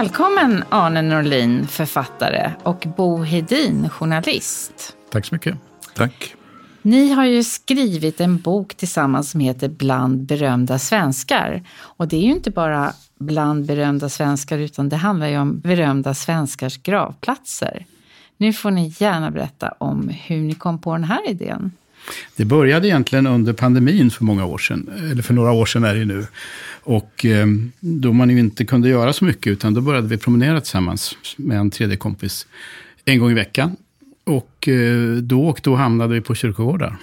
Välkommen Arne Norlin, författare, och Bo Hedin, journalist. Tack så mycket. Tack. Ni har ju skrivit en bok tillsammans som heter Bland berömda svenskar. Och det är ju inte bara bland berömda svenskar, utan det handlar ju om berömda svenskars gravplatser. Nu får ni gärna berätta om hur ni kom på den här idén. Det började egentligen under pandemin för många år sedan, eller för några år sedan är det nu. Och ehm, då man ju inte kunde göra så mycket, utan då började vi promenera tillsammans med en tredje kompis en gång i veckan. Och eh, då och då hamnade vi på kyrkogårdar.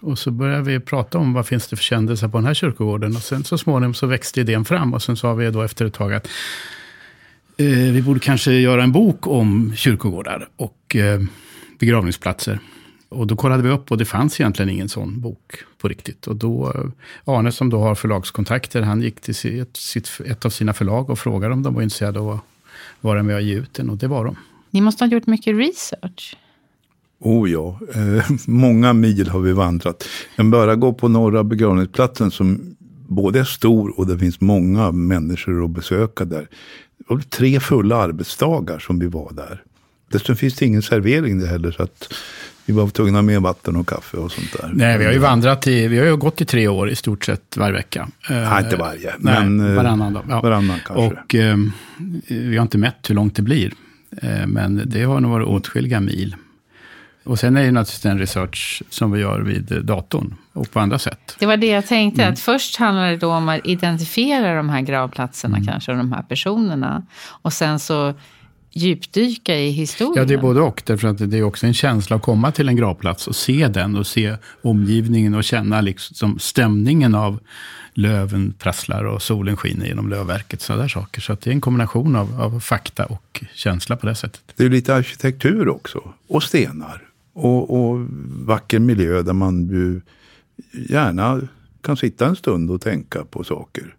Och så började vi prata om vad finns det för kändisar på den här kyrkogården. Och sen så småningom så växte idén fram. Och sen sa vi då efter ett tag att eh, vi borde kanske göra en bok om kyrkogårdar och eh, begravningsplatser. Och då kollade vi upp och det fanns egentligen ingen sån bok på riktigt. Och då, eh, Arne som då har förlagskontakter, han gick till sitt, sitt, ett av sina förlag och frågade om de var intresserade av att vara med och ge ut den. Och det var de. Ni måste ha gjort mycket research. Oh ja, eh, många mil har vi vandrat. Men bara gå på Norra begravningsplatsen som både är stor och det finns många människor att besöka där. Det var tre fulla arbetsdagar som vi var där. Dessutom finns det ingen servering där heller. Så att vi var tvungna med vatten och kaffe och sånt där. Nej, vi har ju vandrat i, vi har ju gått i tre år i stort sett varje vecka. Nej, inte varje. Nej, men, eh, varannan då. Ja. Varannan kanske. Och eh, vi har inte mätt hur långt det blir. Eh, men det har nog varit åtskilliga mil. Och sen är det naturligtvis den research som vi gör vid datorn och på andra sätt. Det var det jag tänkte, mm. att först handlar det då om att identifiera de här gravplatserna mm. kanske, och de här personerna. Och sen så djupdyka i historien. Ja, det är både och. Därför att det är också en känsla att komma till en gravplats och se den och se omgivningen och känna liksom stämningen av löven prasslar och solen skiner genom lövverket. Sådana saker. Så det är en kombination av, av, fakta och känsla på det sättet. Det är lite arkitektur också. Och stenar. Och, och vacker miljö där man ju gärna kan sitta en stund och tänka på saker.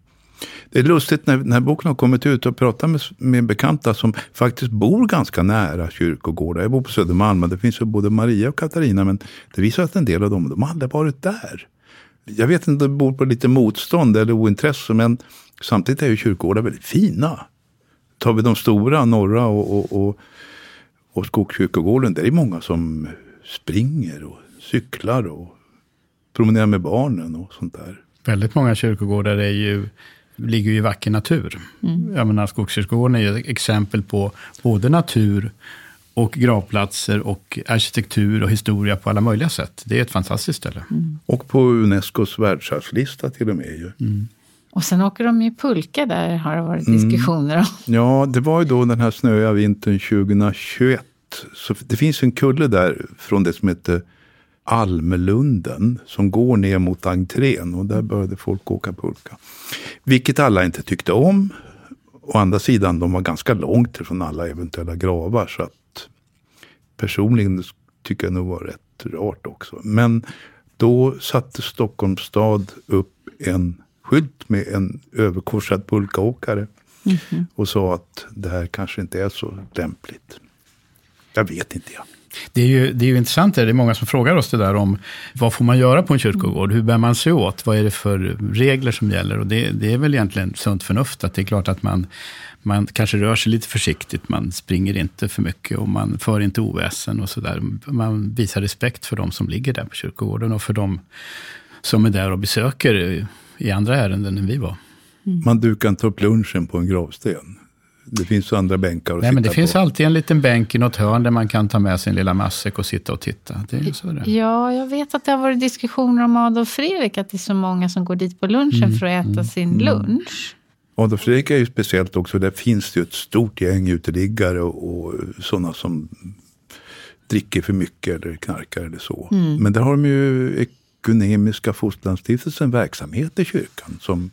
Det är lustigt när, när boken har kommit ut och pratat med, med bekanta som faktiskt bor ganska nära kyrkogårdar. Jag bor på Södermalm och det finns ju både Maria och Katarina. Men det visar att en del av dem, de har aldrig varit där. Jag vet inte det beror på lite motstånd eller ointresse. Men samtidigt är ju kyrkogårdar väldigt fina. Tar vi de stora, norra och, och, och, och Skogskyrkogården. Det är många som springer och cyklar och promenerar med barnen och sånt där. Väldigt många kyrkogårdar är ju ligger ju i vacker natur. Mm. Jag menar, Skogskyrkogården är ju ett exempel på både natur och gravplatser och arkitektur och historia på alla möjliga sätt. Det är ett fantastiskt ställe. Mm. Och på Unescos världsarvslista till och med. Ju. Mm. Och sen åker de ju pulka där, har det varit mm. diskussioner om. Ja, det var ju då den här snöiga vintern 2021. Så det finns en kulle där från det som heter Almelunden som går ner mot entrén och där började folk åka pulka. Vilket alla inte tyckte om. Å andra sidan, de var ganska långt ifrån alla eventuella gravar så att personligen tycker jag nog var rätt rart också. Men då satte Stockholms stad upp en skylt med en överkorsad pulkaåkare. Mm -hmm. Och sa att det här kanske inte är så lämpligt. Jag vet inte jag. Det är ju, det är ju intressant, det är många som frågar oss det där om vad får man göra på en kyrkogård? Hur bär man sig åt? Vad är det för regler som gäller? Och det, det är väl egentligen sunt förnuft att det är klart att man, man kanske rör sig lite försiktigt, man springer inte för mycket och man för inte oväsen och sådär. Man visar respekt för de som ligger där på kyrkogården och för de som är där och besöker i andra ärenden än vi var. Mm. Man dukar inte upp lunchen på en gravsten. Det finns andra bänkar att Nej, sitta men Det på. finns alltid en liten bänk i något hörn där man kan ta med sin lilla matsäck och sitta och titta. Det är så det. Ja, jag vet att det har varit diskussioner om Adolf Fredrik, att det är så många som går dit på lunchen mm, för att äta mm, sin mm. lunch. Adolf Fredrik är ju speciellt också, där finns det ju ett stort gäng uteliggare och, och sådana som dricker för mycket eller knarkar eller så. Men där har de ju Ekumeniska Fosterlandsstiftelsen verksamhet i kyrkan. Som,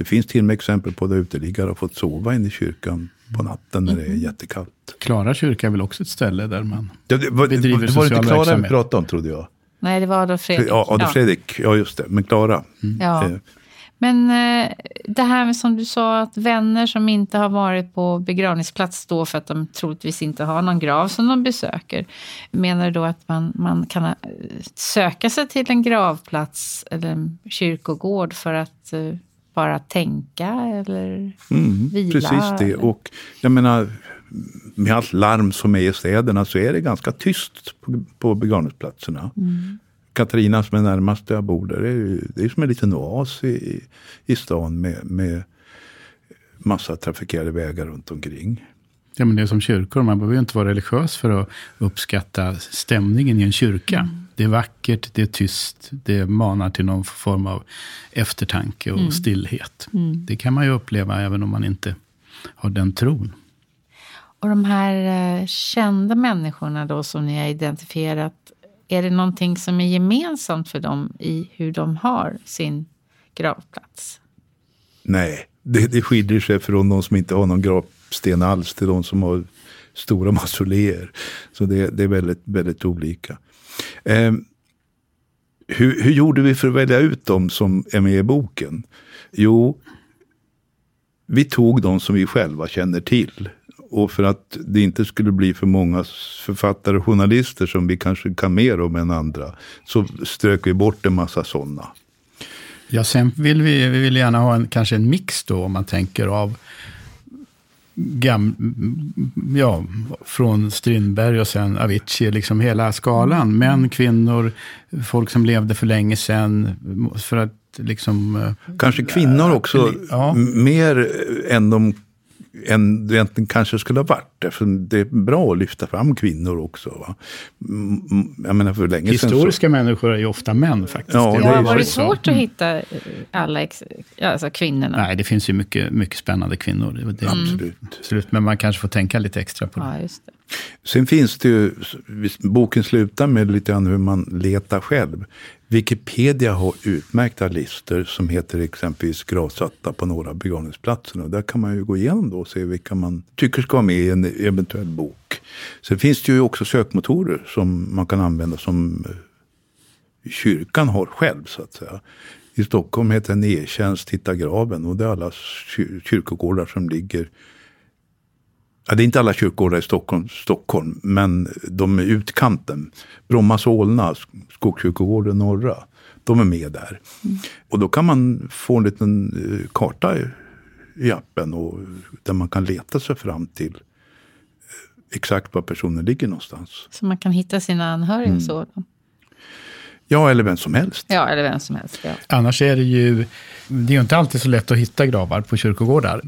det finns till och med exempel på där uteliggare har fått sova inne i kyrkan på natten när det är jättekallt. Klara kyrka är väl också ett ställe där man Det, det, var, bedriver det var social inte Klara vi verksamhet. pratade om trodde jag. Nej, det var Adolf Fredrik. Ja, Adolf Fredrik, ja just det. Men Klara. Ja. Eh, Men eh, det här med som du sa, att vänner som inte har varit på begravningsplats då för att de troligtvis inte har någon grav som de besöker. Menar du då att man, man kan eh, söka sig till en gravplats eller en kyrkogård för att eh, bara tänka eller Mm, vila? precis det. eller? Och jag menar, med allt larm som är i städerna så är det ganska tyst på, på begravningsplatserna. Katarina som är närmast där jag bor där, det är, det är som en liten oas i, i stan med, med massa trafikerade vägar runt omkring. Ja, men det är som kyrkor. Man behöver ju inte vara religiös för att uppskatta stämningen i en kyrka. Det är vackert, det är tyst, det manar till någon form av eftertanke och stillhet. Det kan man ju uppleva även om man inte har den tron. Och de här eh, kända människorna då som ni har identifierat, är det någonting som är gemensamt för dem i hur de har sin gravplats? Nej, det, det skiljer sig från de som inte har någon gravsten alls till de som har stora mausoleer. Så det, det är väldigt, väldigt olika. Eh, hur, hur gjorde vi för att välja ut de som är med i boken? Jo, vi tog de som vi själva känner till. Och för att det inte skulle bli för många författare och journalister som vi kanske kan mer om än andra, så strök vi bort en massa sådana. Ja, sen vill vi, vi vill gärna ha en, kanske en mix då, om man tänker av gam, ja, från Strindberg och sen Avicii, liksom hela skalan. Män, kvinnor, folk som levde för länge sedan. För att liksom... eh, Kanske kvinnor också, Ja. m- mer än de än det egentligen kanske skulle ha varit. Därför det är bra att lyfta fram kvinnor också. Va? Mm, mm, Jag menar för länge Historiska människor är ju ofta män faktiskt. Ja, Det det har varit så. svårt att hitta eh, alla ex, ja, alltså kvinnorna? Nej, det finns ju mycket, mycket spännande kvinnor. Det, det, så, absolut. absolut. Men man kanske får tänka lite extra på det. Ja, just det. Sen finns det ju, boken slutar med lite grann hur man letar själv. Wikipedia har utmärkta listor som heter exempelvis gravsatta på några begravningsplatser. Och där kan man ju gå igenom då och se vilka man tycker ska vara med i en eventuell bok. Sen finns det ju också sökmotorer som man kan använda som eh, kyrkan har själv så att säga. I Stockholm heter den E-tjänst Hitta graven och det är alla kyr- kyrkogårdar som ligger Ja, det är inte alla kyrkogårdar i Stockholm, Stockholm men de är utkanten. Bromma Solna, Skogskyrkogården norra, de är med där. Och då kan man få en liten eh, karta i, appen och, där man kan leta sig fram till eh, exakt var personen ligger någonstans. Så man kan hitta sina anhöriga Mm. så? då? Ja, eller vem som helst. Ja, eller vem som helst. Ja. Annars är det ju, det är ju inte alltid så lätt att hitta gravar på kyrkogårdar.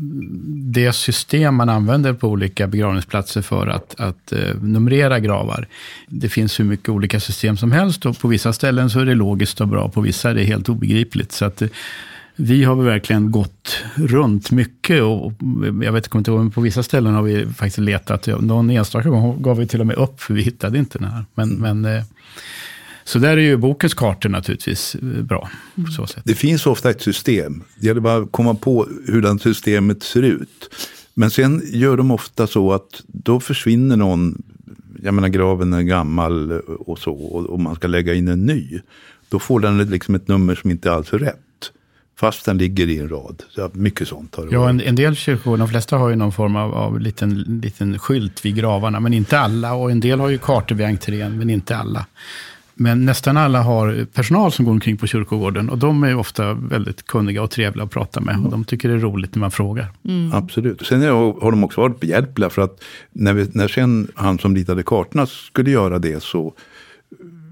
Det system man använder på olika begravningsplatser för att, att eh, numrera gravar, det finns hur mycket olika system som helst och på vissa ställen så är det logiskt och bra, på vissa är det helt obegripligt. Så att, eh, vi har verkligen gått runt mycket och och jag vet inte, men på vissa ställen har vi faktiskt letat. Någon enstaka gång gav vi till och med upp, för vi hittade inte den här. Men, men, eh, så där är ju bokens kartor naturligtvis eh, bra på så sätt. Det finns ofta ett system. Det gäller bara att komma på hur det systemet ser ut. Men sen gör de ofta så att då försvinner någon, jag menar graven är gammal och så, och, man ska lägga in en ny. Då får den liksom ett nummer som inte alls är rätt. Fast den ligger i en rad. Så mycket sånt har det Ja, en, en del kyrkogårdar, de flesta har ju någon form av, av liten, liten skylt vid gravarna, men inte alla. Och en del har ju kartor vid entrén, men inte alla. Men nästan alla har personal som går omkring på kyrkogården och de är ofta väldigt kunniga och trevliga att prata med. Och de tycker det är roligt när man frågar. Absolut. Sen har de också varit behjälpliga för att när, vi, när sen han som ritade kartorna skulle göra det så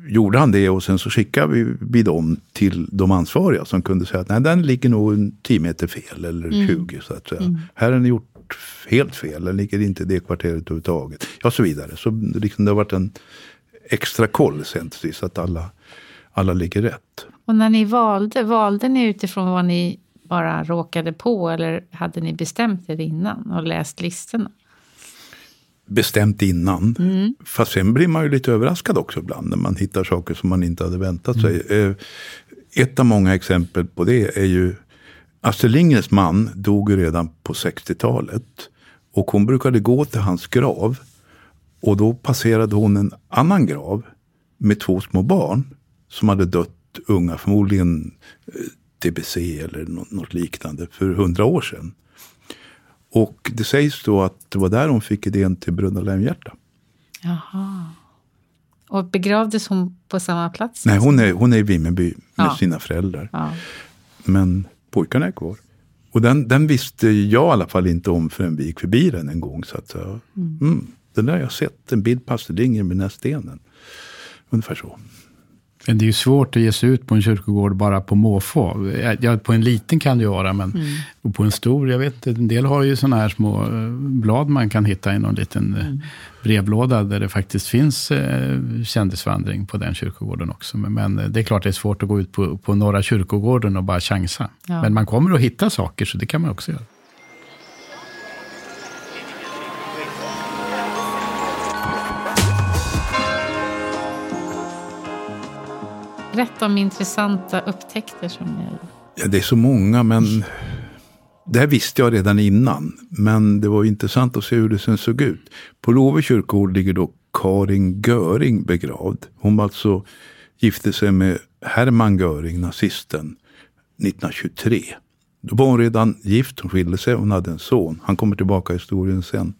gjorde han det och sen så skickade vi, dem till de ansvariga som kunde säga att nej, den ligger nog en 10 meter fel eller 20 så att säga. Här har ni gjort helt fel, den ligger inte i det kvarteret överhuvudtaget. Ja, så vidare. Så liksom det har varit en extra koll sen till sist att alla, alla ligger rätt. Och när ni valde, valde ni utifrån vad ni bara råkade på eller hade ni bestämt er innan och läst listorna? bestämt innan. Mm. Fast sen blir man ju lite överraskad också ibland när man hittar saker som man inte hade väntat sig. Mm. Ett av många exempel på det är ju Astrid Lindgrens man dog redan på 60-talet. Och hon brukade gå till hans grav. Och då passerade hon en annan grav med två små barn som hade dött unga, förmodligen eh, TBC eller något liknande för hundra år sedan. Och det sägs då att det var där hon fick idén till Brunna Lejonhjärta. Jaha. Och begravdes hon på samma plats? Nej, hon är, hon är i Vimmerby med ja. sina föräldrar. Ja. Men pojkarna är kvar. Och den, den visste jag i alla fall inte om förrän vi gick förbi den en gång. Så att, mm. Mm, den där har jag sett, en bild på Astrid Lindgren med den här stenen. Ungefär så. Men det är ju svårt att ge sig ut på en kyrkogård bara på måfå. Ja, på en liten kan det ju vara, men mm. på en stor, jag vet en del har ju sådana här små eh, blad man kan hitta i någon liten eh, mm. brevlåda där det faktiskt finns eh, kändisvandring på den kyrkogården också. Men, men, det är klart det är svårt att gå ut på, på Norra kyrkogården och bara chansa. Ja. Men man kommer att hitta saker, så det kan man också göra. Berätta om intressanta upptäckter som ni har Ja, det är så många, men det här visste jag redan innan. Men det var intressant att se hur det sen såg ut. På Love kyrkogård ligger då Karin Göring begravd. Hon alltså gifte sig med Hermann Göring, nazisten, 1923. Då var hon redan gift, hon skilde sig, hon hade en son. Han kommer tillbaka i historien sen.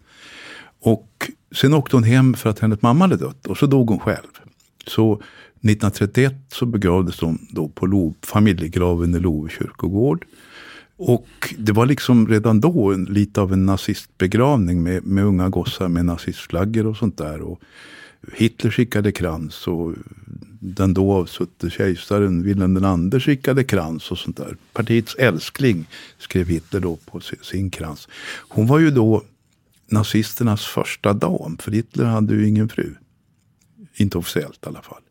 Och sen åkte hon hem för att hennes mamma hade dött och så dog hon själv. Så 1931 så begravdes de då på Lo, familjegraven i Love kyrkogård. Och det var liksom redan då en, lite av en nazistbegravning med, med unga gossar med nazistflaggor och sånt där. Och Hitler skickade krans och den då avsutte kejsaren Wilhelm II skickade krans och sånt där. Partiets älskling skrev Hitler då på sin krans. Hon var ju då nazisternas första dam, för Hitler hade ju ingen fru. Inte officiellt i alla fall.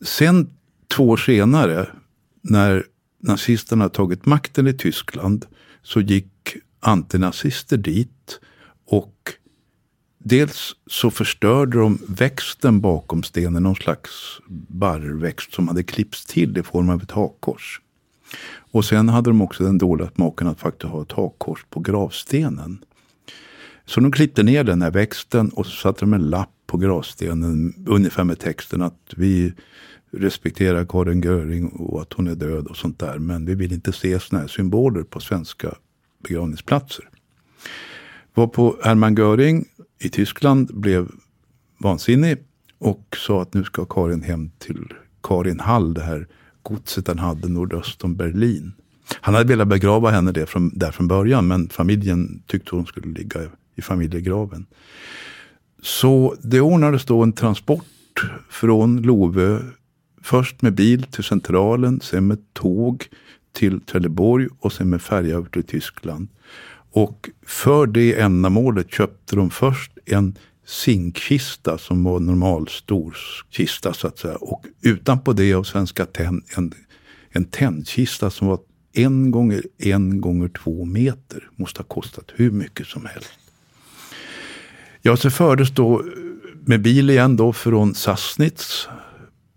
Sen två år senare, när nazisterna tagit makten i Tyskland, så gick antinazister dit och dels så förstörde de växten bakom stenen, någon slags barrväxt som hade klippts till i form av ett hakkors. Och sen hade de också den dåliga smaken att faktiskt ha ett hakkors på gravstenen. Så de klippte ner den här växten och så satte de en lapp på gravstenen ungefär med texten att vi respekterar Karin Göring och att hon är död och sånt där. Men vi vill inte se såna här symboler på svenska begravningsplatser. Var på Hermann Göring i Tyskland blev vansinnig och sa att nu ska Karin hem till Karin Hall, det här godset han hade nordöst om Berlin. Han hade velat begrava henne där från, där från början men familjen tyckte hon skulle ligga i familjegraven. Så det ordnades då en transport från Lovö. Först med bil till Centralen, sen med tåg till Trelleborg och sen med färja över till Tyskland. Och för det ändamålet köpte de först en zinkkista som var normalstor kista så att säga. Och utanpå det av Svenska Tenn en, en tändkista som var en gånger en gånger två meter. Måste ha kostat hur mycket som helst. Ja, så fördes då med bil igen då från Sassnitz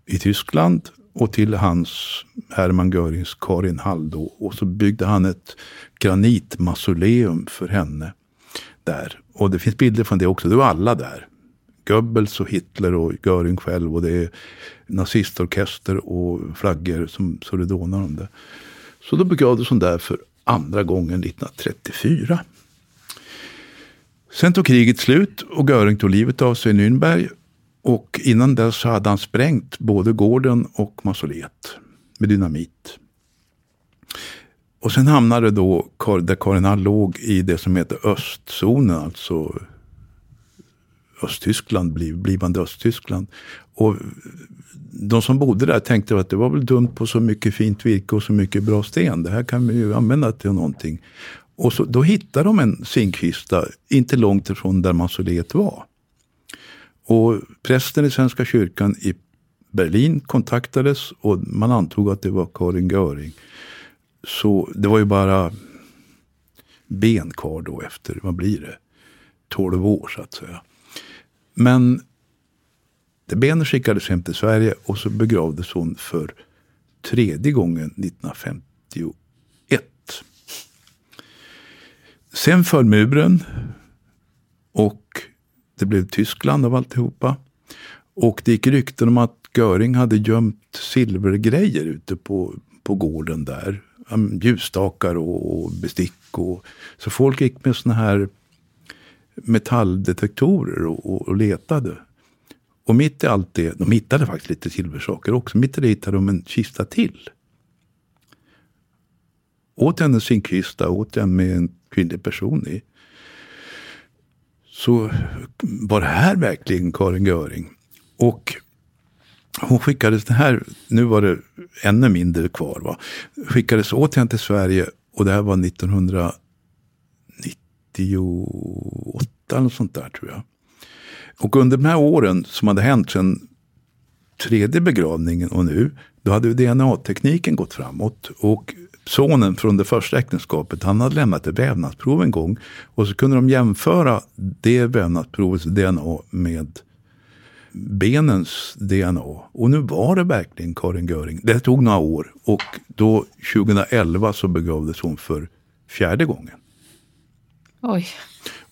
i Tyskland och till hans Hermann Görings Karin Hall då. Och så byggde han ett granitmausoleum för henne där. Och det finns bilder från det också. Det var alla där. Goebbels och Hitler och Göring själv. Och det är nazistorkester och flaggor som så det dånar om det. Så då begravdes hon där för andra gången 1934. Sen tog kriget slut och Göring tog livet av sig i Nürnberg. Och innan dess hade han sprängt både gården och mausoleet med dynamit. Och sen hamnade då där Karin Hall låg i det som heter östzonen, alltså Östtyskland, blivande Östtyskland. Och de som bodde där tänkte att det var väl dumt på så mycket fint virke och så mycket bra sten. Det här kan vi ju använda till någonting. Och så, då hittade de en zinkkista inte långt ifrån där mausoleet var. Och prästen i Svenska kyrkan i Berlin kontaktades och man antog att det var Karin Göring. Så det var ju bara ben kvar då efter, vad blir det? 12 år så att säga. Men det benet skickades hem till Sverige och så begravdes hon för tredje gången 1958. Sen föll muren och det blev Tyskland av alltihopa. Och det gick rykten om att Göring hade gömt silvergrejer ute på, på gården där. Ljusstakar och, och bestick. Och, så folk gick med såna här metalldetektorer och, och, och, letade. Och mitt i allt det, de hittade faktiskt lite silversaker också. Mitt i det hittade de en kista till. Återigen en zinkkista, återigen med en kvinnlig person i. Så var det här verkligen Karin Göring? Och hon skickades, det här, nu var det ännu mindre kvar, va? skickades återigen till Sverige och det här var 1998 eller något sånt där tror jag. Och under de här åren som hade hänt sedan tredje begravningen och nu, då hade DNA-tekniken gått framåt. Och sonen från det första äktenskapet, han hade lämnat ett vävnadsprov en gång. Och så kunde de jämföra det vävnadsprovets DNA med benens DNA. Och nu var det verkligen Karin Göring. Det tog några år och då 2011 så begravdes hon för fjärde gången. Oj.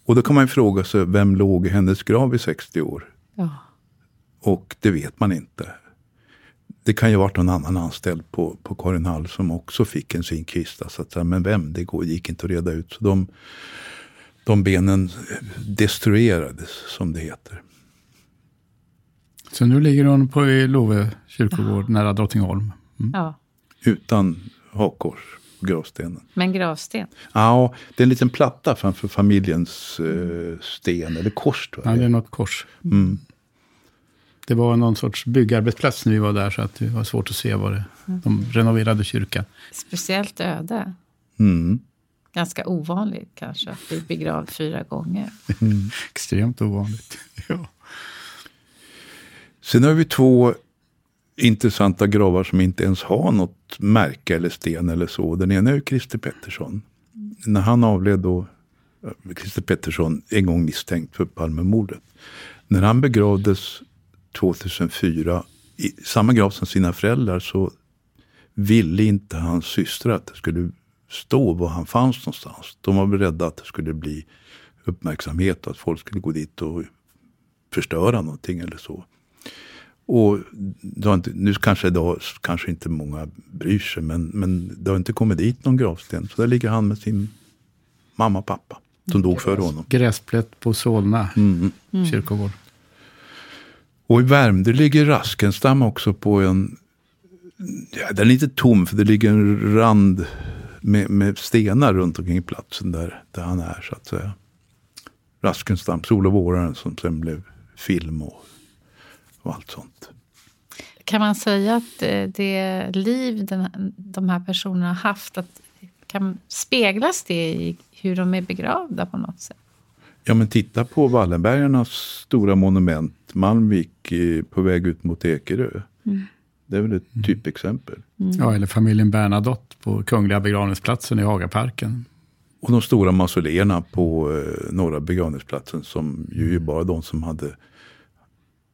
Och då kan man ju fråga sig, vem låg i hennes grav i 60 år? Ja. Och det vet man inte. Det kan ju ha varit någon annan anställd på, på Karin Hall som också fick en sin kista. Så att, men vem, det gick inte att reda ut. Så de, de benen destruerades, som det heter. Så nu ligger hon på i Love kyrkogård ja. nära Drottningholm. Mm. Ja. Utan hakkors på gravstenen. Men gravsten? Ja, det är en liten platta framför familjens eh, sten, eller kors. Tror jag. Ja, det är något kors. Mm. Det var någon sorts byggarbetsplats när vi var där, så att det var svårt att se vad det mm. De renoverade kyrkan. Speciellt öde. Mm. Ganska ovanligt kanske, att bli begravd fyra gånger. Mm. Extremt ovanligt. ja. Sen har vi två intressanta gravar som inte ens har något märke eller sten eller så. Den ena är ju Christer Pettersson. När han avled då, Christer Pettersson, en gång misstänkt för Palmemordet. När han begravdes 2004 i samma grav som sina föräldrar så ville inte hans systrar att det skulle stå var han fanns någonstans. De var beredda att det skulle bli uppmärksamhet och att folk skulle gå dit och förstöra någonting eller så. Och inte, nu kanske idag kanske inte många bryr sig, men, men det har inte kommit dit någon gravsten. Så där ligger han med sin mamma och pappa, som dog före honom. Gräsplätt på Solna mm. mm. kyrkogård. Och i Värmdö ligger Raskenstam också på en... Ja, den är inte tom, för det ligger en rand med, med stenar runt omkring platsen där, där han är, så att säga. Raskenstam, Sol och våraren, som sen blev film och och allt sånt. Kan man säga att eh, det liv den, de här personerna har haft, att, kan speglas det i hur de är begravda på något sätt? Ja, men titta på Wallenbergarnas stora monument, Malmvik, på väg ut mot Ekerö. Mm. Det är väl ett mm. typexempel. Mm. Ja, eller familjen Bernadotte på Kungliga begravningsplatsen i Hagaparken. Och de stora mausoleerna på eh, Norra begravningsplatsen som ju bara de som hade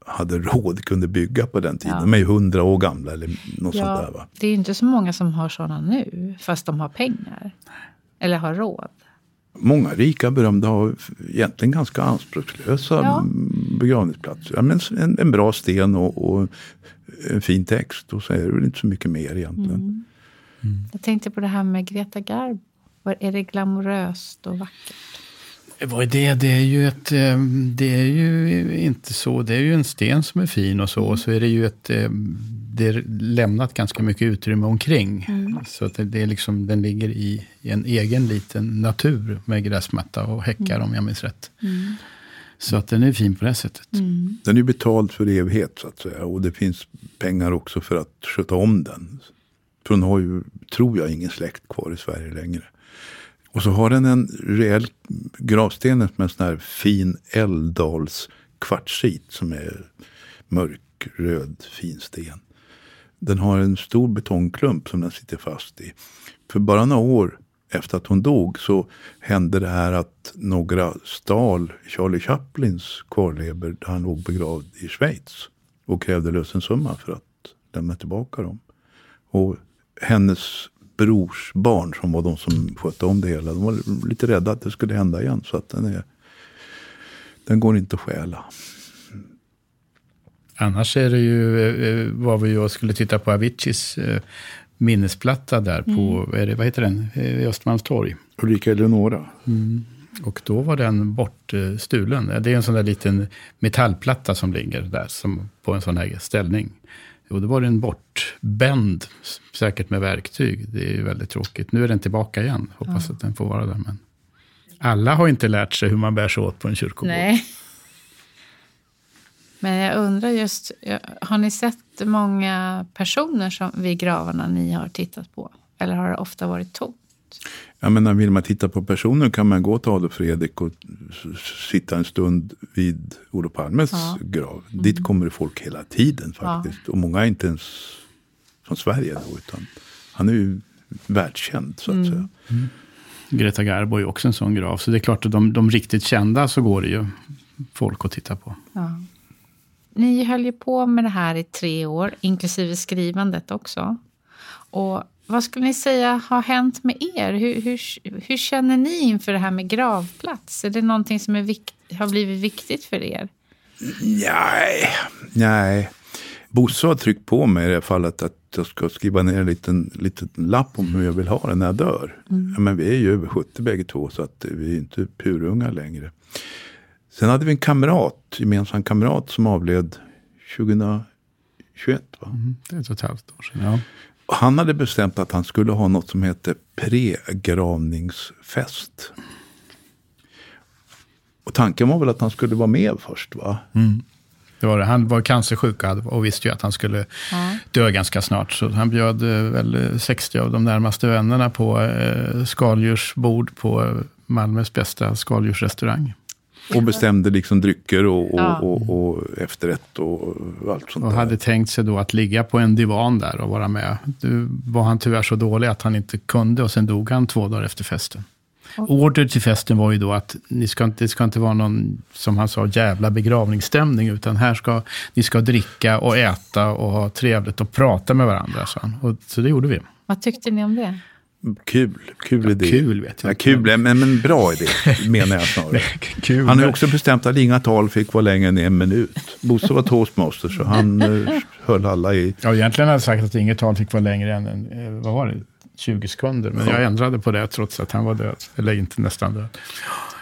hade råd kunde bygga på den tiden. Ja. De är ju hundra år gamla eller något ja, sånt där. Va? Det är inte så många som har sådana nu, fast de har pengar. Eller har råd. Många rika berömda har egentligen ganska anspråkslösa ja. Begravningsplatser. Ja, men en, en bra sten och, och, en fin text. Och så är det väl inte så mycket mer egentligen. Mm. Mm. Jag tänkte på det här med Greta Garbo. Är det glamoröst och vackert? Vad är det? Det är ju ett, eh, det är ju inte så. Det är ju en sten som är fin och så. Och så är det ju ett, eh, det är lämnat ganska mycket utrymme omkring. Mm. Så att det, det, är liksom, den ligger i, i, en egen liten natur med gräsmatta och häckar mm. om jag minns rätt. Mm. Så att den är fin på det sättet. Mm. Den är betald för evighet så att säga. Och det finns pengar också för att sköta om den. För hon har ju, tror jag, ingen släkt kvar i Sverige längre. Och så har den en rejäl gravsten med en sån här fin Älvdals kvartsit som är mörkröd fin sten. Den har en stor betongklump som den sitter fast i. För bara några år efter att hon dog så hände det här att några stal Charlie Chaplins kvarlevor. där han låg begravd i Schweiz. Och krävde lösensumma för att lämna tillbaka dem. Och hennes brors barn som var de som skötte om det hela. De var lite rädda att det skulle hända igen. Så att den, är, den går inte att stjäla. Annars är det ju, eh, eh, var vi ju skulle titta på Aviciis eh, minnesplatta där på, är det, vad heter den, i Östermalmstorg. Ulrika Eleonora. Mm. Och då var den bortstulen. Det är en sån där liten metallplatta som ligger där som på en sån här ställning. Och då var den bortbänd, säkert med verktyg. Det är ju väldigt tråkigt. Nu är den tillbaka igen. Hoppas ja. att den får vara där. Men alla har inte lärt sig hur man bär sig åt på en kyrkogård. Nej. Men jag undrar just, har ni sett många personer som, vid gravarna ni har tittat på? Eller har det ofta varit tomt? Ja, men vill man titta på personer kan man gå till Adolf Fredrik och sitta en stund vid Olof Palmes ja. grav. Mm. Dit kommer folk hela tiden faktiskt. Ja. Och många är inte ens från Sverige då, utan han är ju världskänd så att mm. säga. Mm. Greta Garbo är också en sån grav. Så det är klart att de, de riktigt kända så går det ju folk att titta på. Ja. Ni höll ju på med det här i tre år, inklusive skrivandet också. Och vad skulle ni säga har hänt med er? Hur, hur, hur känner ni inför det här med gravplats? Är det någonting som vikt, har blivit viktigt för er? Nej, nej. Bosse har tryckt på mig i det fallet att jag ska skriva ner en liten, liten lapp om hur jag vill ha det när jag dör. Mm. Ja, men vi är ju över 70 bägge två så att vi är inte purunga längre. Sen hade vi en kamrat, gemensam kamrat som avled 2021. Va? Mm, det är ett och ett halvt år sedan. Ja. Han hade bestämt att han skulle ha något som heter pregravningsfest. Och tanken var väl att han skulle vara med först va? Mm. Det var det. Han var cancersjuk och visste ju att han skulle ja. dö ganska snart. Så han bjöd eh, väl 60 av de närmaste vännerna på eh, skaldjursbord på Malmös bästa skaldjursrestaurang. Och bestämde liksom drycker och, och, ja. och, och efterrätt och allt sånt Och där. hade tänkt sig då att ligga på en divan där och vara med. Nu var han tyvärr så dålig att han inte kunde och sen dog han två dagar efter festen. Order till festen var ju då att ni ska inte, det ska inte vara någon, som han sa, jävla begravningsstämning. Utan här ska ni ska dricka och äta och ha trevligt och prata med varandra. Så, och, så det gjorde vi. Vad tyckte ni om det? Kul, kul ja, idé. Kul vet jag ja, Kul, men, men bra idé menar jag snarare. kul, han har också bestämt att inga tal fick vara längre än en minut. Bosse var toastmaster så han uh, höll alla i... Ja, egentligen hade jag sagt att inget tal fick vara längre än, en, eh, vad var det, 20 sekunder. Men ja. jag ändrade på det trots att han var död. Eller inte nästan död.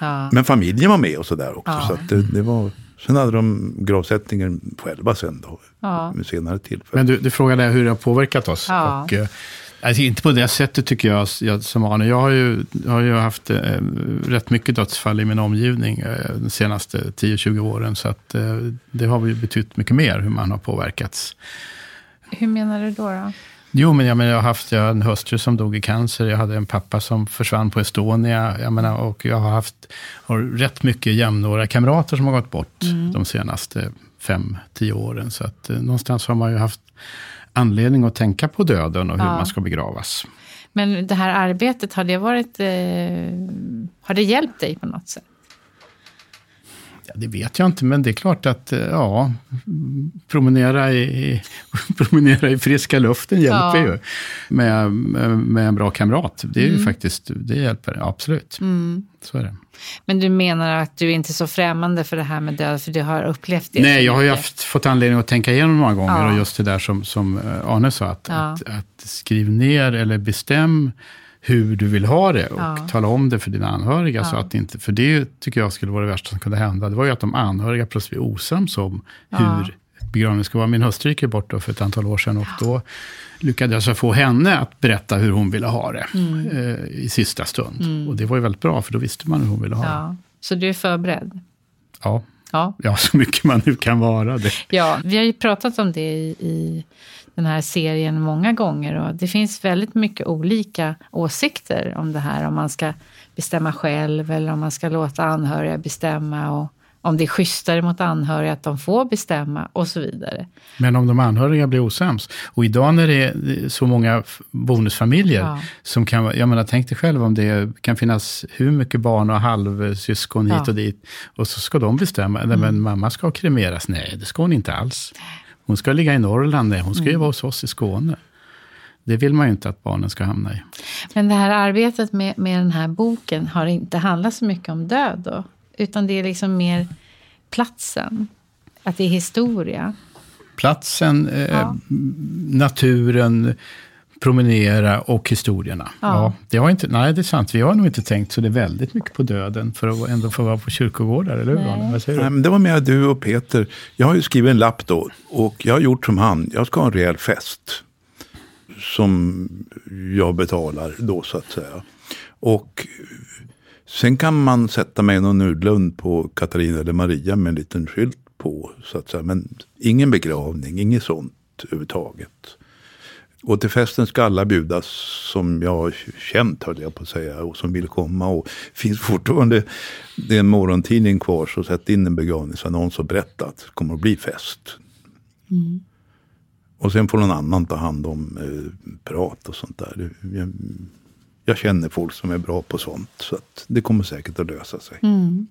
Ja. Men familjen var med och sådär också. Så det, det, var... Sen hade de gravsättningen själva sen då. Ja. Med senare tillfälle. Men du, du frågade hur det har påverkat oss. Och, eh, Alltså inte på det sättet tycker jag, jag som Arne. Jag har ju, har ju haft eh, rätt mycket dödsfall i min omgivning eh, de senaste 10-20 åren. Så att, eh, det har ju betytt mycket mer hur man har påverkats. Hur menar du då? då? Jo, men jag, menar, jag har haft jag en hustru som dog i cancer. Jag hade en pappa som försvann på Estonia. Jag menar, och jag har haft har rätt mycket jämnåriga kamrater som har gått bort mm. de senaste fem, tio åren. Så att eh, någonstans har man ju haft anledning att tänka på döden och hur ja. man ska begravas. Men det här arbetet, har det, varit, eh, har det hjälpt dig på något sätt? Ja, det vet jag inte, men det är klart att eh, ja, promenera i, promenera i friska luften hjälper ja. ju. Med, med en bra kamrat. Det är mm. ju faktiskt, det hjälper, absolut. Mm. Så är det. Men du menar att du inte är så främmande för det här med död, för du har upplevt det? Nej, jag har ju haft, fått anledning att tänka igenom många gånger. Ja. Och just det där som, som eh, Arne sa, att, ja. att, att skriv ner eller bestäm hur du vill ha det och ja. tala om det för dina anhöriga. Så att inte, för det tycker jag skulle vara det värsta som kunde hända. Det var ju att de anhöriga plötsligt blev osams om hur begravningen ska vara. Min hustru gick bort för ett antal år sedan och då lyckades jag få henne att berätta hur hon ville ha det mm. eh, i sista stund. Mm. Och det var ju väldigt bra, för då visste man hur hon ville ha ja. det. Så du är förberedd? Ja. Ja. Ja, så mycket man nu kan vara det. Ja, vi har ju pratat om det i, i den här serien många gånger. Och det finns väldigt mycket olika åsikter om det här. Om man ska bestämma själv eller om man ska låta anhöriga bestämma. Och om det är schysstare mot anhöriga att de får bestämma och så vidare. Men om de anhöriga blir osams. Och idag när det är så många bonusfamiljer ja. som kan jag menar tänk dig själv om det kan finnas hur mycket barn och halvsyskon hit ja. och dit. Och så ska de bestämma, mm. men mamma ska kremeras. Nej, det ska hon inte alls. Hon ska ligga i Norrland, nej, hon ska mm. ju vara hos oss i Skåne. Det vill man ju inte att barnen ska hamna i. Men det här arbetet med, med den här boken har inte handlat så mycket om död då? Utan det är liksom mer platsen. Att det är historia. Platsen, eh, ja. naturen, promenera och historierna. Ja. ja. det har inte, nej, det är sant. Vi har nog inte tänkt så det är väldigt mycket på döden för att ändå få vara på kyrkogårdar, eller hur? Vad säger du? Nej, men det var mer du och Peter. Jag har ju skrivit en lapp då och jag har gjort som han. Jag ska ha en rejäl fest. Som jag betalar då så att säga. Och Sen kan man sätta mig någon nudlund på Katarina eller Maria med en liten skylt på. Så att säga. Men ingen begravning, inget sånt överhuvudtaget. Och till festen ska alla bjudas som jag har känt, höll jag på att säga, och som vill komma. Och finns fortfarande, det är en morgontidning kvar, så sätt in en begravningsannons och berätta att det kommer att bli fest. Mm. Och sen får någon annan ta hand om eh, prat och sånt där. Jag, jag känner folk som är bra på sånt. Så det kommer säkert att lösa sig. Mm.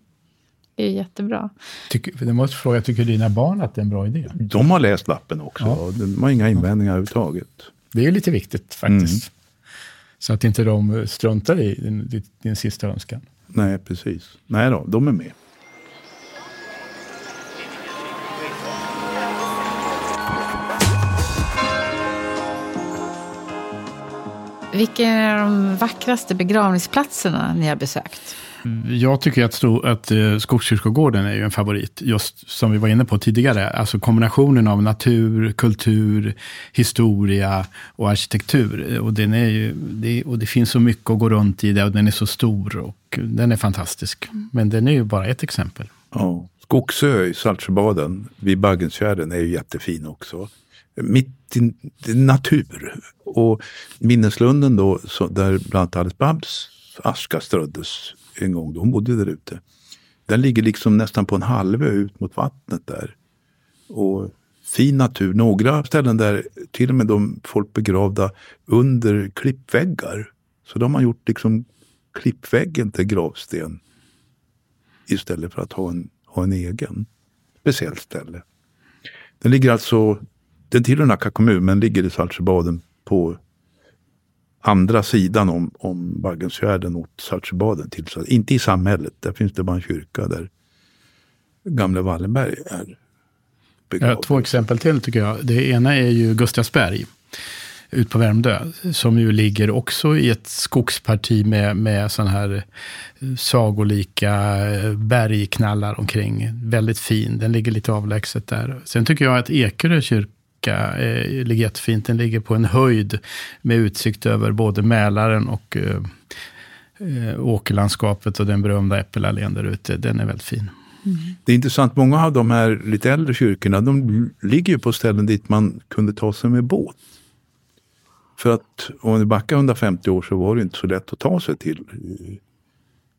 Det är jättebra. Tycker, jag måste fråga, tycker dina barn att det är en bra idé? De har läst lappen också. Ja. De har inga invändningar ja. överhuvudtaget. Det är lite viktigt faktiskt. Mm. Så att inte de struntar i din, din, din sista önskan. Nej, precis. Nej då, de är med. Vilka är de vackraste begravningsplatserna ni har besökt? Jag tycker att, att eh, Skogskyrkogården är ju en favorit, just som vi var inne på tidigare. Alltså kombinationen av natur, kultur, historia och arkitektur. Och, den är ju, det, och det finns så mycket att gå runt i det och den är så stor och den är fantastisk. Men den är ju bara ett exempel. Ja. Skogsö i Saltsjöbaden vid Baggensfjärden är ju jättefin också. Mitt i natur. Och minneslunden då, så där bland annat Alice Babs aska ströddes en gång då hon bodde där ute. Den ligger liksom nästan på en halvö ut mot vattnet där. Och fin natur. Några ställen där till och med de folk begravda under klippväggar. Så de har gjort liksom klippväggen till gravsten. Istället för att ha en, ha en egen. Speciellt ställe. Den ligger alltså, den tillhör Nacka kommun men ligger i Saltsjöbaden på andra sidan om, om Baggensfjärden åt Saltsjöbaden till. Så inte i samhället, där finns det bara en kyrka där gamle Wallenberg är begravd. Två exempel till tycker jag. Det ena är ju Gustavsberg ut på Värmdö. Som ju ligger också i ett skogsparti med, med sådana här sagolika bergknallar omkring. Väldigt fin, den ligger lite avlägset där. Sen tycker jag att Ekerö kyrka Nacka eh, ligger jättefint. Den ligger på en höjd med utsikt över både Mälaren och eh, eh åkerlandskapet och den berömda äppelallén där ute. Den är väldigt fin. Mm. Det är intressant, många av de här lite äldre kyrkorna, de ligger ju på ställen dit man kunde ta sig med båt. För att om du backar 150 år så var det inte så lätt att ta sig till eh,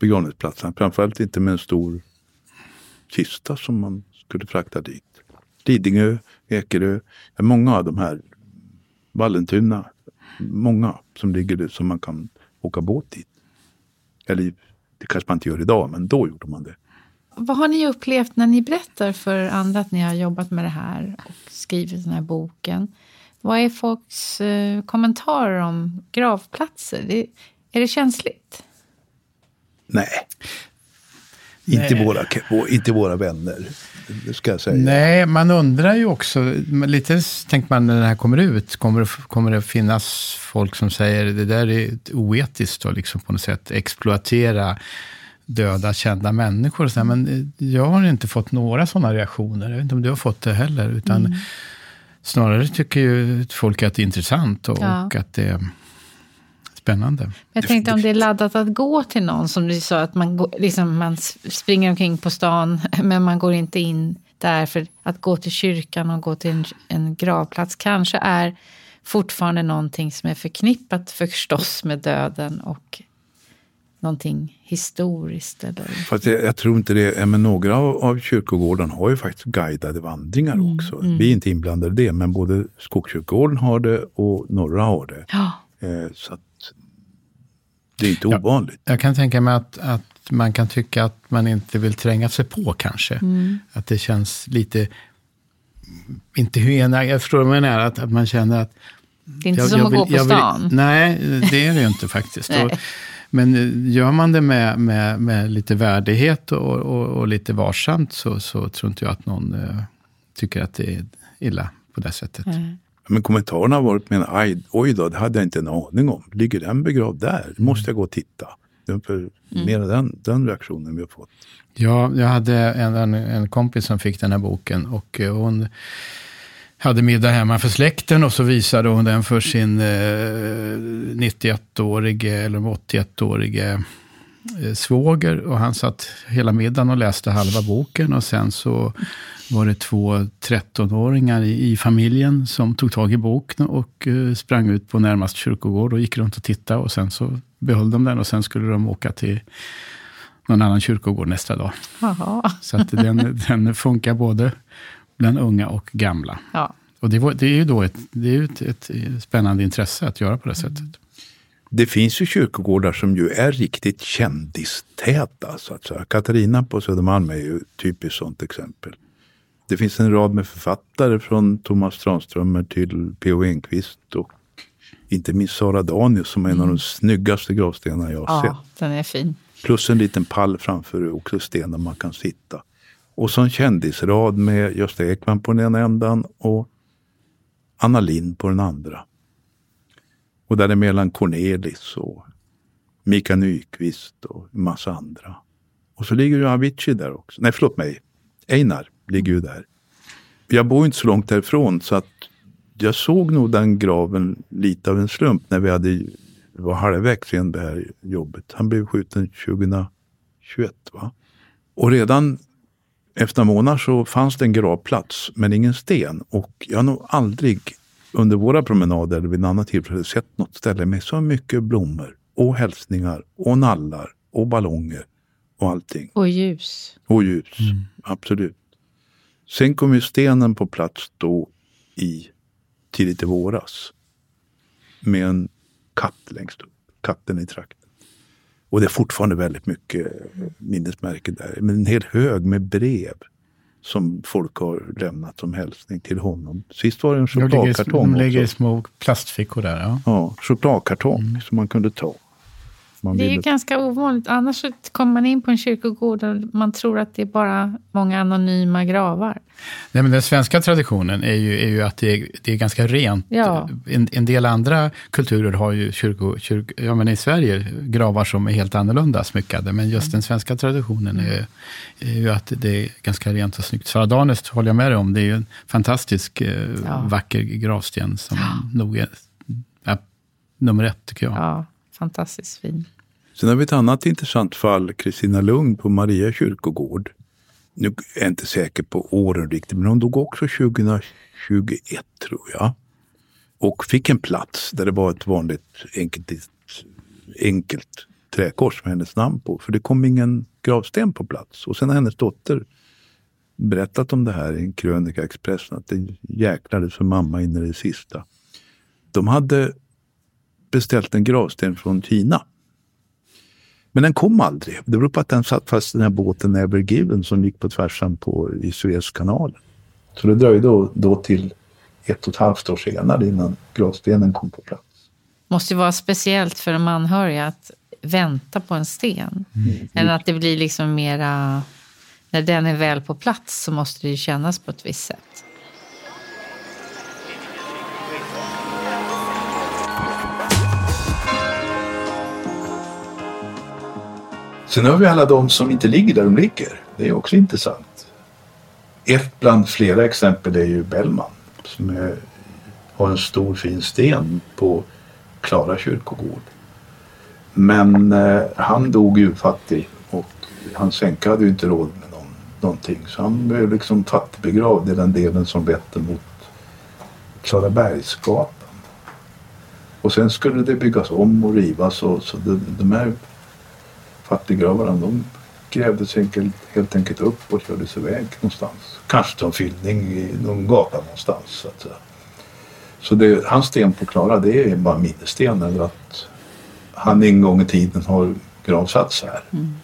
begravningsplatsen. Framförallt inte med en stor kista som man skulle frakta dit. Lidingö, Ekerö, många av de här, Vallentuna, många som ligger där som man kan åka båt dit. Eller det kanske man inte gör idag, men då gjorde man det. Vad har ni upplevt när ni berättar för andra att ni har jobbat med det här och skrivit den här boken? Vad är folks eh, kommentarer om gravplatser? Det, är det känsligt? Nej. Inte våra, inte våra vänner, ska jag säga. Nej, man undrar ju också, lite tänker man när det här kommer ut, kommer det, kommer det finnas folk som säger det där är oetiskt och liksom på något sätt exploatera döda kända människor. Så men jag har inte fått några sådana reaktioner. Jag vet inte om du har fått det heller. Utan mm. Snarare tycker ju folk att det är intressant och, ja. och att det Spännande. Jag tänkte om det är laddat att gå till någon, som du sa, att man, liksom, man springer omkring på stan, men man går inte in där. För att gå till kyrkan och gå till en, en gravplats kanske är fortfarande någonting som är förknippat förstås med döden och någonting historiskt? Eller? Fast jag, jag tror inte det. Men några av, av kyrkogårdarna har ju faktiskt guidade vandringar Mm, också. Vi är inte inblandade i det, men både Skogskyrkogården har det och några har det. Ja. Eh, så att det är inte ovanligt. Jag kan tänka mig att, att man kan tycka att man inte vill tränga sig på kanske. Mm. Att det känns lite, inte hyena, jag förstår vad jag menar, att, att man känner att... Det är inte jag- som jag att vill- gå på jag vill- stan. nej, det är det ju inte faktiskt. Och, men eh, gör man det med, med, med lite värdighet och, och, och lite varsamt så, så tror inte jag att någon eh, tycker att det är illa på det sättet. Nej. Men kommentarerna har varit med aj, oj då, det hade jag inte en aning om. Ligger den begravd där? Det måste jag gå och titta. För mer den, den reaktionen vi har fått. Ja, jag hade en, en, en kompis som fick den här boken och eh, hon hade middag hemma för släkten och så visade hon den för sin eh, 91-årige eller 81-årige eh, svåger och han satt hela middagen och läste halva boken och sen så var det två 13-åringar i, i familjen som tog tag i boken och eh, sprang ut på närmast kyrkogård och gick runt och tittade och sen så behöll de den och sen skulle de åka till någon annan kyrkogård nästa dag. Jaha. Så att den, den funkar både bland unga och gamla. Ja. Och det, var, det är ju då ett, det är ett, ett spännande intresse att göra på det sättet. Det finns ju kyrkogårdar som ju är riktigt kändistäta. Så att säga. Katarina på Södermalm är ju typiskt sånt exempel. Det finns en rad med författare från Thomas Tranströmer till P.O. Enquist och inte minst Sara Danius som är en av de snyggaste gravstenar jag har sett. ja, den är fin. Plus en liten pall framför också sten där man kan sitta. Och så en kändisrad med Gösta Ekman på den ena ändan och Anna Lind på den andra. Och däremellan Cornelis och Mika Nyqvist och en massa andra. Och så ligger ju Avicii där också. Nej, förlåt mig. Einar ligger ju där. Jag bor inte så långt därifrån så att jag såg nog den graven lite av en slump när vi hade var halvvägs in det här jobbet. Han blev skjuten 2021 va? Och redan efter några månader så fanns det en gravplats men ingen sten. Och jag har nog aldrig under våra promenader eller vid ett annat tillfälle sett något ställe med så mycket blommor och hälsningar och nallar och ballonger och allting. Och ljus. Och ljus, absolut. Sen kom ju stenen på plats då i tidigt i våras. Med en katt längst upp, katten i trakten. Och det är fortfarande väldigt mycket minnesmärken där. Men en hel hög med brev som folk har lämnat som hälsning till honom. Sist var det en De ligger, i- chokladkartong de ligger i små plastfickor där. Ja. Ja, chokladkartong som man kunde ta. Man Det är ju ganska ovanligt. Annars kommer man in på en kyrkogård och man tror att det är bara många anonyma gravar. Nej, men den svenska traditionen är ju, är ju att det är, det är ganska rent. Ja. En, en del andra kulturer har ju kyrko, kyrk, ja, men i Sverige gravar som är helt annorlunda smyckade. Men just den svenska traditionen är, är ju att det är ganska rent och snyggt. Sara Danes håller jag med dig om. Det är ju en fantastisk eh, Ja. vacker gravsten som nog är ja, nummer ett tycker jag. Ja, fantastiskt fin. Sen har vi ett annat intressant fall, Kristina Lugn på Maria kyrkogård. Nu är jag inte säker på åren riktigt, men hon dog också 2021 tror jag. Och fick en plats där det var ett vanligt enkelt, enkelt träkors med hennes namn på. För det kom ingen gravsten på plats. Och sen har hennes dotter berättat om det här i en krönika i Expressen. Att det jäklades för mamma in i det sista. De hade beställt en gravsten från Kina. Men den kom aldrig. Det beror på att den satt fast i den här båten Never Given som gick på tvärsan på, i Suezkanalen. Så det dröjde då, då till ett och ett halvt år senare innan gravstenen kom på plats. måste ju vara speciellt för de anhöriga att vänta på en sten. Än att det blir liksom mera... När den är väl på plats så måste det ju kännas på ett visst sätt. Sen har vi alla de som inte ligger där de ligger. Det är också intressant. Ett bland flera exempel är ju Bellman som är, har en stor fin sten på Klara kyrkogård. Men eh, han dog ju fattig och hans änka hade ju inte råd med någon, någonting. Så han blev liksom fattigbegravd i den delen som vetter mot Klarabergsgatan. Och sen skulle det byggas om och rivas och så de, de här fattiggravarna de grävdes enkelt, helt enkelt upp och kördes iväg någonstans. Kanske som fyllning i någon gata någonstans. Så, att så det, hans sten på Klara det är bara minnessten eller att han en gång i tiden har gravsatts här. Mm.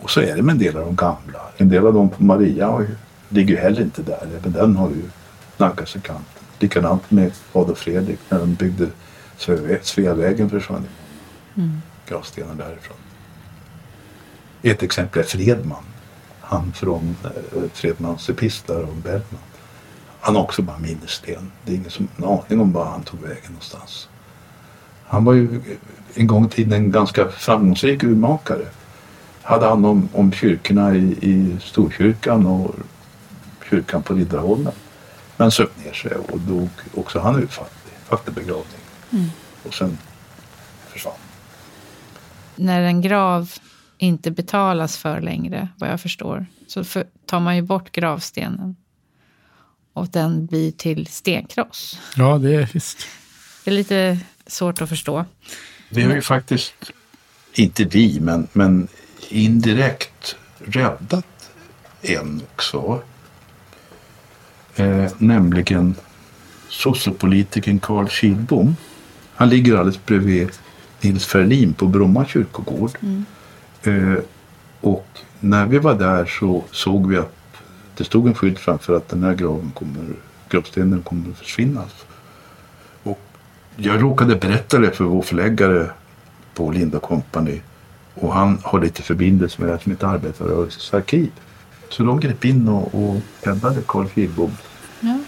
Och så är det med en del av de gamla. En del av dem på Maria har ju, ligger ju heller inte där. Även den har ju naggats i kanten. Likadant med Adolf Fredrik när de byggde Sve- Sveavägen försvann Mm. Gravstenar därifrån. Ett exempel är Fredman. Han från eh, Fredmans epistlar om Bellman. Han har också bara minnessten. Det är ingen som har aning om var han tog vägen någonstans. Han var ju en gång i tiden en ganska framgångsrik urmakare. Hade hand om, om kyrkorna i, i Storkyrkan och kyrkan på Riddarholmen. Men söp ner sig och dog också han utfattig. Fattigbegravning. Mm. Och sen försvann. När en grav inte betalas för längre, vad jag förstår, så för, tar man ju bort gravstenen. Och den blir till stenkross. Ja, det är visst. Det är lite svårt att förstå. Vi har ju faktiskt, inte vi, men, men indirekt räddat en också. Eh, nämligen sociopolitikern Carl Kihlbom. Han ligger alldeles bredvid Nils Ferlin på Bromma kyrkogård. Eh, och när vi var där så såg vi att det stod en skylt framför att den här graven kommer, gravstenen kommer att försvinna. Och jag råkade berätta det för vår förläggare på Linda Company. Och han har lite förbindelse med det som heter Arbetarrörelsens arkiv. Så de grep in och, och räddade Carl Kihlbom Ja.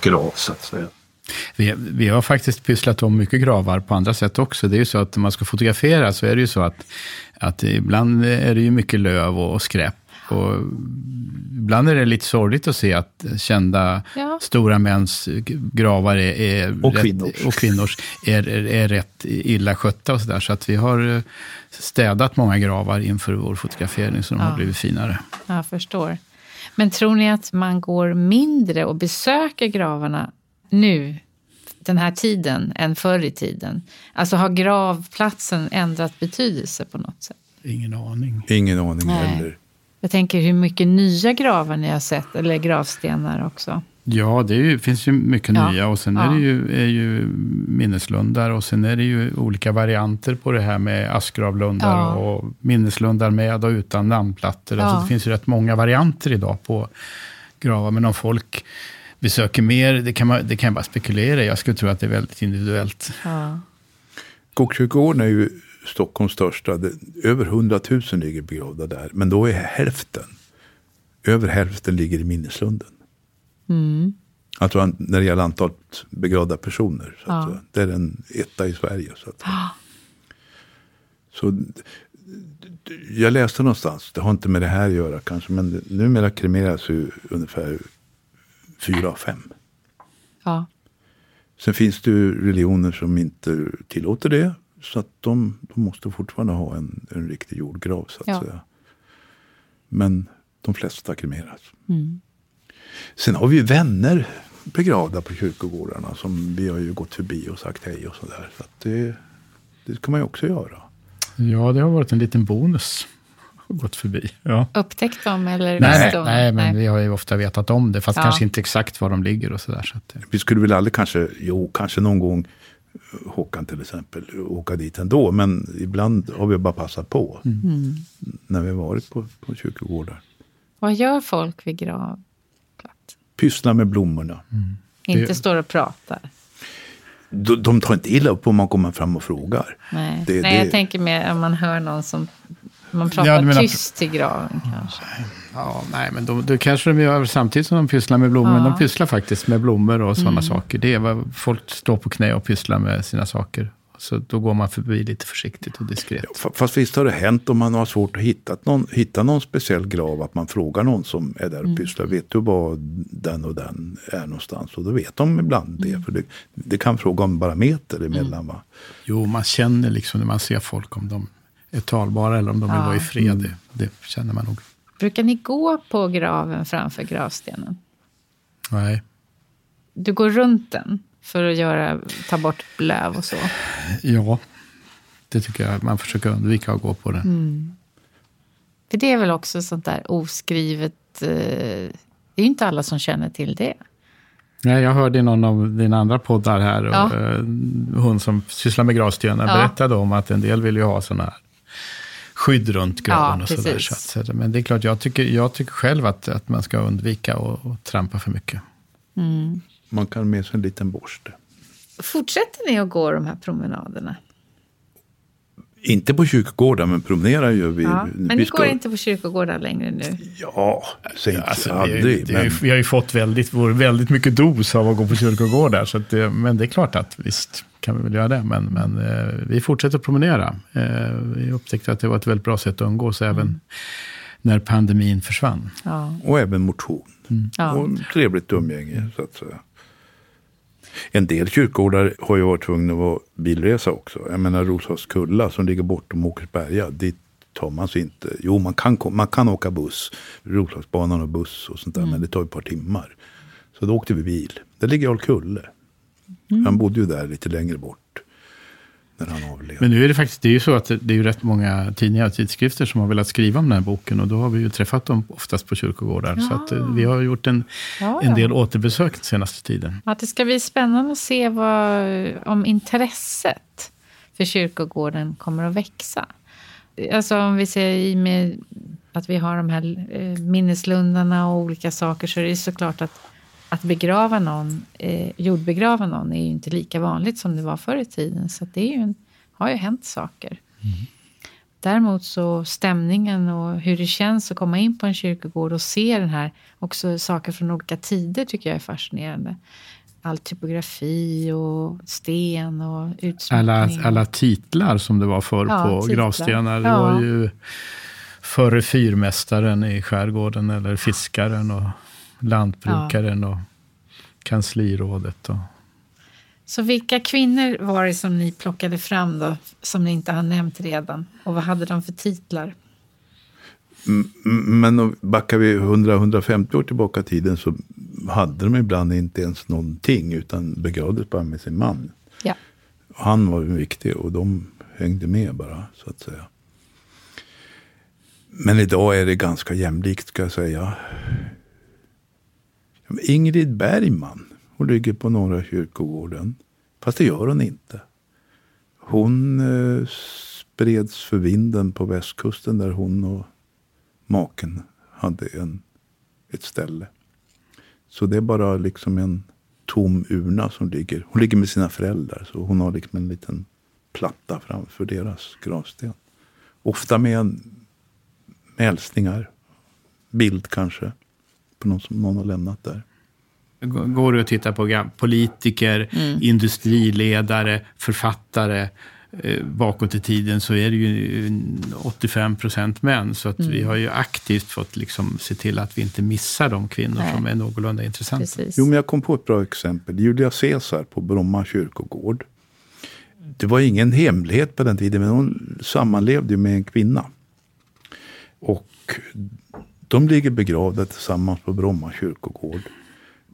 grav så att säga. Vi, vi har faktiskt pysslat om mycket gravar på andra sätt också. Det är ju så att när man ska fotografera så är det ju så att, att ibland är det ju mycket löv och, och skräp. Och ibland är det lite sorgligt att se att kända Ja. stora mäns gravar är, är Och rätt, kvinnors. och kvinnors är, är, är rätt illa skötta och sådär. Så att vi har eh, städat många gravar inför vår fotografering så de Ja. har blivit finare. Jag förstår. Men tror ni att man går mindre och besöker gravarna nu, den här tiden, än förr i tiden? Alltså har gravplatsen ändrat betydelse på något sätt? Ingen aning. Ingen aning Nej. heller. Jag tänker hur mycket nya gravar ni har sett, eller gravstenar också. Ja, det ju, finns ju mycket Ja. nya och sen Ja. är det ju, är ju minneslundar och sen är det ju olika varianter på det här med askgravlundar Ja. och minneslundar med och utan namnplattor. Ja. Alltså det finns ju rätt många varianter idag på gravar. Men om folk besöker mer, det kan, man, det kan jag bara spekulera. Jag skulle tro att det är väldigt individuellt. Ja. Skogskyrkogården är ju Stockholms största. Det, över 100 000 ligger begravda där. Men då är hälften, över hälften ligger i minneslunden. Mm. Alltså när det gäller antalet begravda personer. Så att Ja. säga. Det är en etta i Sverige. Så, att, säga. så jag läste någonstans, det har inte med det här att göra kanske, men det- numera kremeras ju ungefär fyra av fem. Ja. Sen finns det ju religioner som inte tillåter det. Så att de, de måste fortfarande ha en, en riktig jordgrav så att Ja. säga. Men de flesta kremeras. Mm. Sen har vi vänner begravda på kyrkogårdarna som vi har ju gått förbi och sagt hej och sådär. Så att det, det kan man ju också göra. Ja, det har varit en liten bonus. Gått förbi. Ja. Upptäckt dem eller Nej, visst dem? nej, men vi har ju ofta vetat om det, fast Ja. kanske inte exakt var de ligger och sådär. Så att, Vi skulle väl aldrig kanske, jo kanske någon gång Håkan till exempel, åka dit ändå. Men ibland har vi bara passat på. Mm. När vi har varit på, på kyrkogårdar. Vad gör folk vid gravplatsen? Pyssla med blommorna. Inte Det- står och pratar. De, de tar inte illa upp om man kommer fram och frågar. Nej, Det- nej det- jag tänker mer om man hör någon som... Man pratar Ja, menar- tyst till graven kanske. Ja, nej, men då, då kanske de gör samtidigt som de pysslar med blommor. Ja. Mm. De pysslar faktiskt med blommor och sådana saker. Det är vad folk står på knä och pysslar med sina saker. Så då går man förbi lite försiktigt och diskret. Fa- Fast visst har det hänt om man har svårt att hitta någon, hitta någon speciell grav. Att man frågar någon som är där och pysslar. Vet du var den och den är någonstans? Och då vet de ibland det. För det, det kan fråga om bara meter emellan. Va? Jo, man känner liksom när man ser folk om de är talbara eller om de vill Ja. vara i fred. Det, det känner man nog. Brukar ni gå på graven framför gravstenen? Nej. Du går runt den för att göra, ta bort löv och så? Ja, Det tycker jag man försöker undvika att gå på det. Mm. För det är väl också sånt där oskrivet... Eh, det är ju inte alla som känner till det. Nej, jag hörde i någon av dina andra poddar här, Ja. och, eh, hon som sysslar med gravstenar Ja. berättade om att en del vill ju ha sådana här skydd runt graven Ja, och sådär. Så att, så- men det är klart, jag tycker, jag tycker själv att, att man ska undvika att trampa för mycket. Man kan med sig en liten borste. Fortsätter ni att gå de här promenaderna? Inte på kyrkogården, men promenerar gör vi. Ja. Men vi ni ska- går inte på kyrkogårdar längre nu? Ja, säg inte Alltså, aldrig. vi, ju- men, vi har ju fått väldigt, vår, väldigt mycket dos av att gå på kyrkogårdar. Så att det, men det är klart att visst kan vi väl göra det. Men, men eh, vi fortsätter att promenera. Eh, vi upptäckte att det var ett väldigt bra sätt att umgås även när pandemin försvann. Ja. och även motion. Ja. Och trevligt umgänge, så att säga. En del kyrkogårdar har ju varit tvungna att vara bilresa också. Jag menar Roslagskulla som ligger bortom Åkersberga. Dit tar man sig inte. Jo, man kan, man kan åka buss. Roslagsbanan och buss och sånt där. Men det tar ett par timmar. Så då åkte vi bil. Det ligger Alkulle. Han bodde ju där lite längre bort. När han avled. Men nu är det faktiskt det är ju så att det är ju rätt många tidningar och tidskrifter som har velat skriva om den här boken. Och då har vi ju träffat dem oftast på kyrkogårdar. Så att eh, vi har gjort en, Ja, en ja. del återbesök den senaste tiden. Att det ska bli spännande att se vad, om intresset för kyrkogården kommer att växa. Alltså om vi ser i med att vi har de här eh, minneslundarna och olika saker så är det såklart att att begrava någon, eh, jordbegrava någon är ju inte lika vanligt som det var förr i tiden. Så det är ju en, har ju hänt saker. Däremot så stämningen och hur det känns att komma in på en kyrkogård och se den här, också saker från olika tider tycker jag är fascinerande. All typografi och sten och utsmyckning. Alla, alla titlar som det var förr Ja, på titlar. gravstenar. Det Ja. var ju förre fyrmästaren i skärgården eller fiskaren och lantbrukaren och kanslirådet. Och, Så vilka kvinnor var det som ni plockade fram då, som ni inte har nämnt redan? Och vad hade de för titlar? Men backar vi 100-150 år tillbaka i tiden så hade de ibland inte ens någonting utan begravdes bara med sin man. Ja. Han var ju viktig och de hängde med bara så att säga. Men idag är det ganska jämlikt ska jag säga. Ingrid Bergman, hon ligger på Norra kyrkogården. Fast det gör hon inte. Hon eh, spreds för vinden på västkusten där hon och maken hade en, ett ställe. Så det är bara liksom en tom urna som ligger. Hon ligger med sina föräldrar så hon har liksom en liten platta framför deras gravsten. Ofta med, en, med hälsningar. Bild kanske. På någon som någon har lämnat där. Går du och tittar på politiker, industriledare, författare eh, bakåt i tiden så är det ju 85 procent män. Så att vi har ju aktivt fått liksom se till att vi inte missar de kvinnor Nej. som är någorlunda intressanta. Precis. Jo, men jag kom på ett bra exempel. Julia Caesar på Bromma kyrkogård. Det var ingen hemlighet på den tiden, men hon sammanlevde ju med en kvinna. Och de ligger begravda tillsammans på Bromma kyrkogård.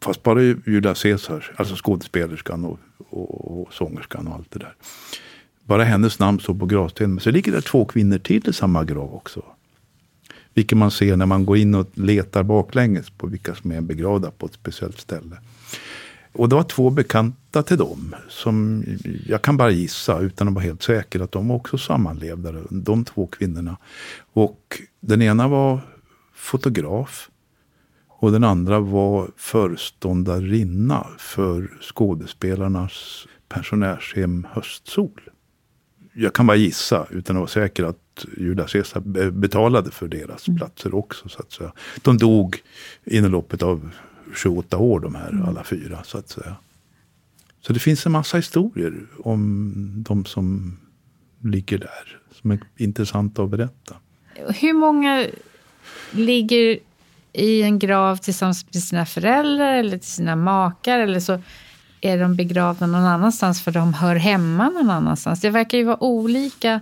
Fast bara Julia Caesar, alltså skådespelerskan och, och, och sångerskan och allt det där. Bara hennes namn står på gravstenen. Men så ligger det två kvinnor till i samma grav också. Vilket man ser när man går in och letar baklänges på vilka som är begravda på ett speciellt ställe. Och det var två bekanta till dem som jag kan bara gissa utan att vara helt säker att de var också sammanlevda. De två kvinnorna. Och den ena var fotograf. Och den andra var föreståndarinna för skådespelarnas pensionärshem Höstsol. Jag kan bara gissa utan att vara säker att Julia Caesar be- betalade för deras platser också. Så att säga. De dog inom loppet av 28 år de här alla fyra så att säga. Så det finns en massa historier om de som ligger där. Som är intressanta att berätta. Hur många ligger i en grav tillsammans med sina föräldrar eller till sina makar? Eller så är de begravda någon annanstans för de hör hemma någon annanstans. Det verkar ju vara olika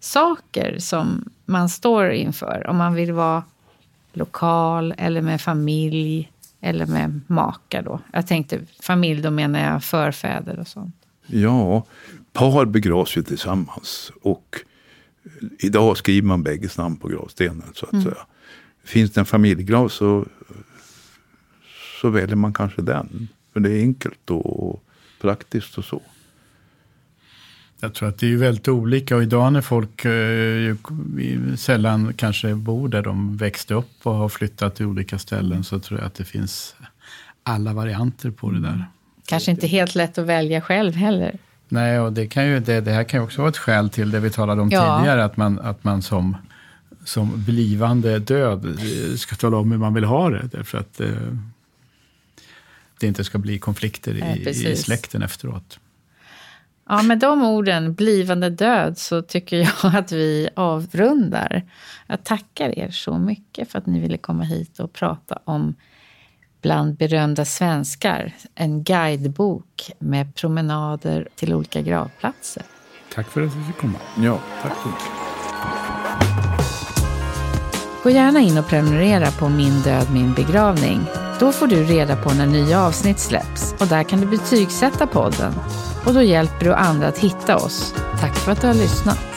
saker som man står inför. Om man vill vara lokal eller med familj eller med makar då. Jag tänkte familj, då menar jag förfäder och sånt. Ja, par begravs ju tillsammans. Och idag skriver man bägges namn på gravstenen. Så att mm. säga. Finns det en familjegrav så, så väljer man kanske den. För det är enkelt och praktiskt och så. Jag tror att det är väldigt olika och idag när folk eh, sällan kanske bor där de växte upp och har flyttat till olika ställen så tror jag att det finns alla varianter på det där. Kanske inte helt lätt att välja själv heller. Nej, och det, kan ju, det, det här kan ju också vara ett skäl till det vi talade om ja. tidigare, att man, att man som, som blivande död eh, ska tala om hur man vill ha det. Därför att eh, det inte ska bli konflikter i, i släkten efteråt. Ja, med de orden, blivande död, så tycker jag att vi avrundar. Jag tackar er så mycket för att ni ville komma hit och prata om Bland berömda svenskar, en guidebok med promenader till olika gravplatser. Tack för att du fick komma. Ja, tack så mycket. Gå gärna in och prenumerera på Min död, min begravning. Då får du reda på när nya avsnitt släpps och där kan du betygsätta podden. Och då hjälper du andra att hitta oss. Tack för att du har lyssnat.